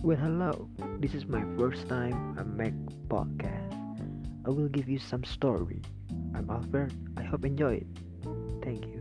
Well, hello. This is my first time I make podcast. I will give you some story. I'm Albert. I hope you enjoy it. Thank you.